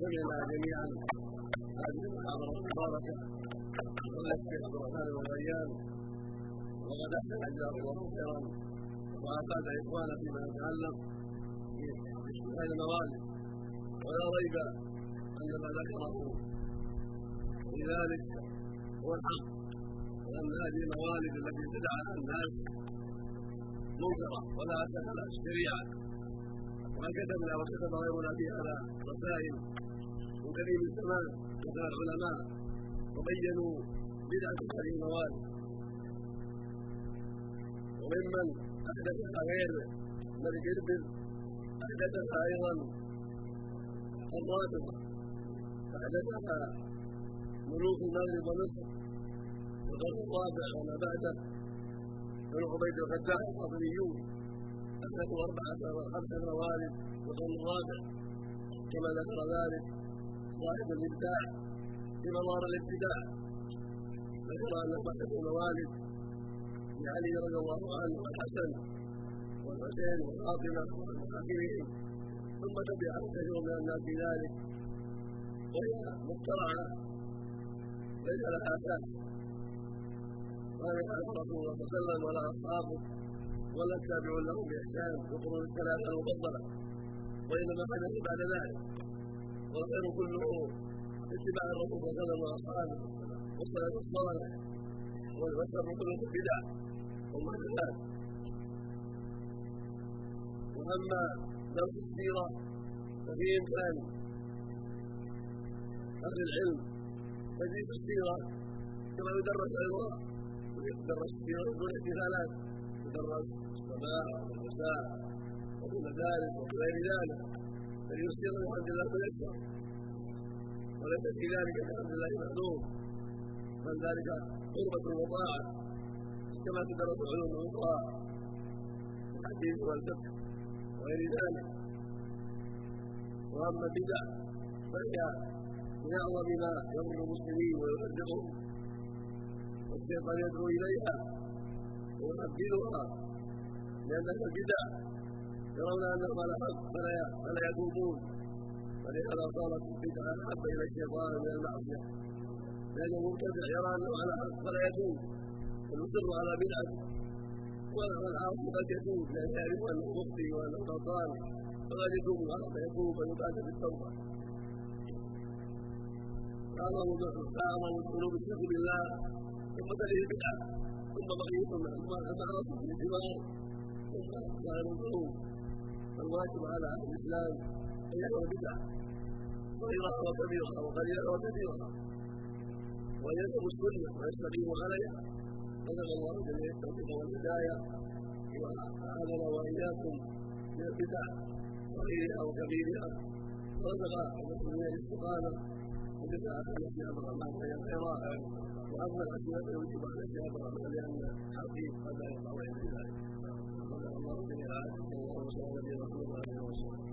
سمعنا جميعا. هذه المحاضرة المباركة. وقال الشيخ عبد الرحمن بن ريان وقد جزاه الله خيرا وأفاد إخوانا فيما يتعلق بهذه الموالد ولا ريب أن ما ذكره في ذلك هو الحق. وأن هذه الموالد التي ابتدعها الناس منكرة. ولا أساس لها الشريعة وما كتبنا وكتب غيرنا في على رسائل من الزمان كتب العلماء وبينوا بدعة هذه الموالد وممن أحدثها غير ملك إربد أحدثها أيضا الرافضة أحدثها ملوك المغرب ومصر. والقرن الرابع وما بعده. بن عبيد الفتاح القبليون أحدثوا أربعة وخمسة موالد والقرن الرابع كما ذكر ذلك صاحب الإبداع في منار الابتداع. ذكر أنه أحدثوا موالد لعلي رضي الله عنه والحسن والحسين وفاطمة وآخرهم ثم تبعه كثير من الناس في ذلك. وهي مخترعة ليس لها أساس ما يفعل رسول الله صلى الله عليه وسلم ولا أصحابه. ولا التابعون لهم بإحسان وقرون الثلاثة المفضلة وإنما حدث بعد ذلك. والخير كله اتباع الرسول صلى الله عليه وسلم وأصحابه. والصلاة والصلاة. والشر كله بدع. والمحدثات وأما درس السيرة ففيه إمكان أهل العلم تدريس السيرة كما يدرس أيضا. يدرس السيرة بدون احتفالات. يدرس الصباح والمساء وفي المدارس وغير ذلك تدريس السيره بحمد الله ميسر وليس في ذلك بحمد الله معلوم بل ذلك قربة وطاعة. كما تدرس علوم أخرى الحديث والفقه وغير ذلك. وأما البدع فهي من أعظم ما يضر المسلمين ويحذرهم والشيطان يدعو إليها ويحذرها لأن البدع يرون أنهم على حق فلا فلا يتوبون ولهذا صارت البدعة أحب إلى الشيطان من المعصية. لأن المبتدع يرى أنه على حق فلا يتوب ويصر على بدعته والعاصي قد يتوب لأن يعرف أنه مخطئ وأنه غلطان. فقد يتوب حتى يتوب ويبادر بالتوبة أعظم أعظم الذنوب الشرك بالله ثم تليه البدعة ثم بقية المعاصي في الجبال ثم سائر الذنوب فالواجب على أهل الإسلام أن يدعو البدعة صغيرها وكبيرها وقليلها وكثيرها وأن يتركوا السنة ويستقيموا عليها نسأل الله جميع التوفيق والهداية وأعاذنا وإياكم من البدع صغيرها وكبيرها ورزق المسلمين الاستقامة التي أمر الله بها الخيرات وأما الأسئلة فيجب على الشيخ لأن الحقيق قد لا يقع الله عليه وسلم